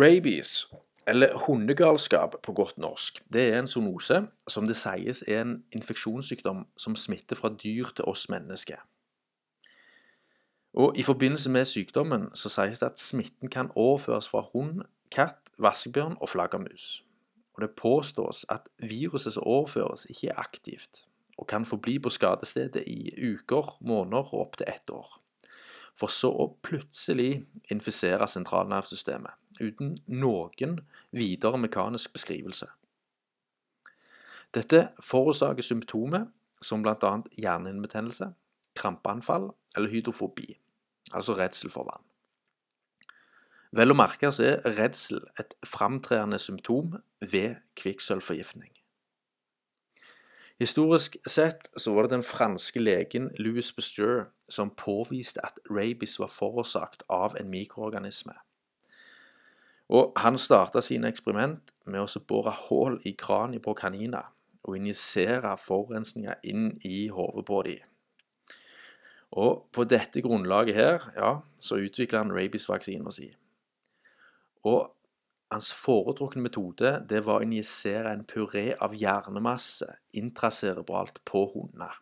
Rabies, eller hundegalskap på godt norsk, det er en zoonose som det sies er en infeksjonssykdom som smitter fra dyr til oss mennesker. Og I forbindelse med sykdommen så sies det at smitten kan overføres fra hund, katt, vaskebjørn og flaggermus. Og Det påstås at viruset som overføres, ikke er aktivt, og kan forbli på skadestedet i uker, måneder og opptil ett år. For så å plutselig infisere sentralnervesystemet, uten noen videre mekanisk beskrivelse. Dette forårsaker symptomer som bl.a. hjernehinnebetennelse, krampeanfall eller hydrofobi, altså redsel for vann. Vel å merke så er redsel et framtredende symptom ved kvikksølvforgiftning. Historisk sett så var det den franske legen Louis Pasteur som påviste at rabies var forårsaket av en mikroorganisme. Og Han starta sine eksperiment med å bore hull i kraniet på kaniner og injisere forurensninga inn i hodet på dem. Og på dette grunnlaget her, ja, så utvikla han rabiesvaksina si. Og hans foretrukne metode det var å injisere en puré av hjernemasse intracerebralt på hunder.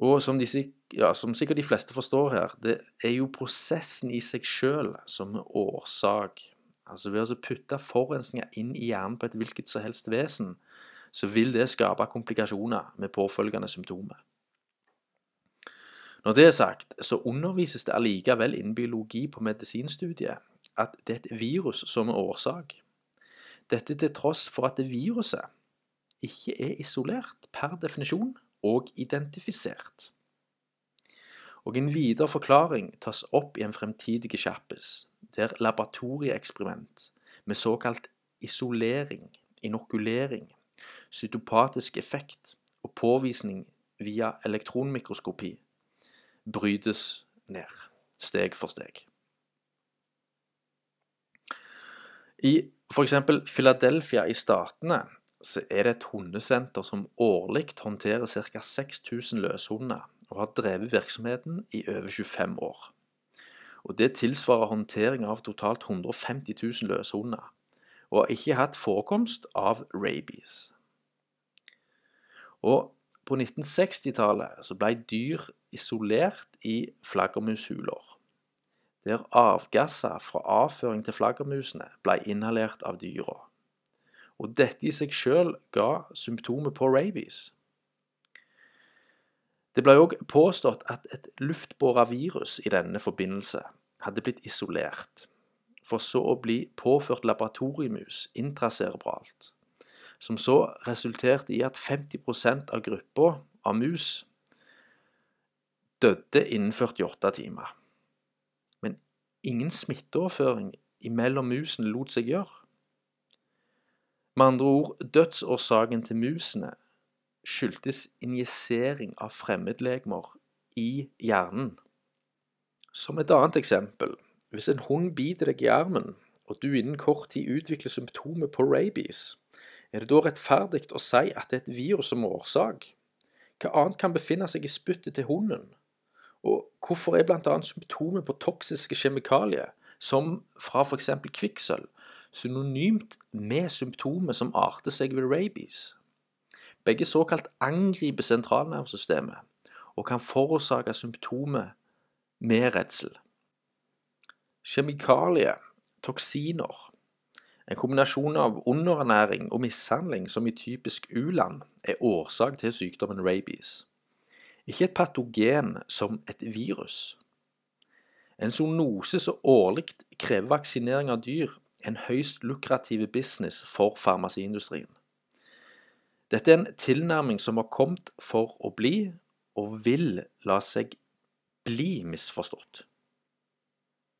Og som, disse, ja, som, sikkert de fleste forstår her, det er jo prosessen i seg sjøl som er årsak. Altså Ved å putte forurensninger inn i hjernen på et hvilket som helst vesen, så vil det skape komplikasjoner med påfølgende symptomer. Når det er sagt, så undervises det allikevel innen biologi på medisinstudiet at det er et virus som er årsak. Dette til tross for at det viruset ikke er isolert per definisjon og identifisert. Og En videre forklaring tas opp i en fremtidig kjappis, der laboratorieeksperiment med såkalt isolering, inokulering, cytopatisk effekt og påvisning via elektronmikroskopi brytes ned, steg for steg. I f.eks. Philadelphia i Statene så er det et hundesenter som årlig håndterer ca. 6000 løshunder, og har drevet virksomheten i over 25 år. Og Det tilsvarer håndtering av totalt 150 000 løshunder, og har ikke hatt forekomst av rabies. Og på 1960-tallet så ble dyr isolert i flaggermushuler, der avgasser fra avføring til flaggermusene ble inhalert av dyra. Og dette i seg selv ga symptomer på rabies. Det ble òg påstått at et luftbåra virus i denne forbindelse hadde blitt isolert, for så å bli påført laboratoriemus intracerebralt som så resulterte i at 50% av gruppa av mus døde innen 48 timer. Men ingen smitteoverføring imellom musen lot seg gjøre. Med andre ord, dødsårsaken til musene skyldtes injisering av fremmedlegemer i hjernen. Som et annet eksempel, hvis en hund biter deg i armen, og du innen kort tid utvikler symptomer på rabies, er det da rettferdig å si at det er et virus som årsak? Hva annet kan befinne seg i spyttet til hunden? Og hvorfor er bl.a. symptomer på toksiske kjemikalier, som fra f.eks. kvikksølv, synonymt med symptomet som arter seg ved rabies? Begge såkalt angriper sentralnervesystemet og kan forårsake symptomer med redsel. Kjemikalier, toksiner, en kombinasjon av underernæring og mishandling, som i typisk u-land, er årsak til sykdommen rabies. Ikke et patogen som et virus. En zoonose som årlig krever vaksinering av dyr, en høyst lukrativ business for farmasiindustrien. Dette er en tilnærming som har kommet for å bli, og vil la seg bli misforstått.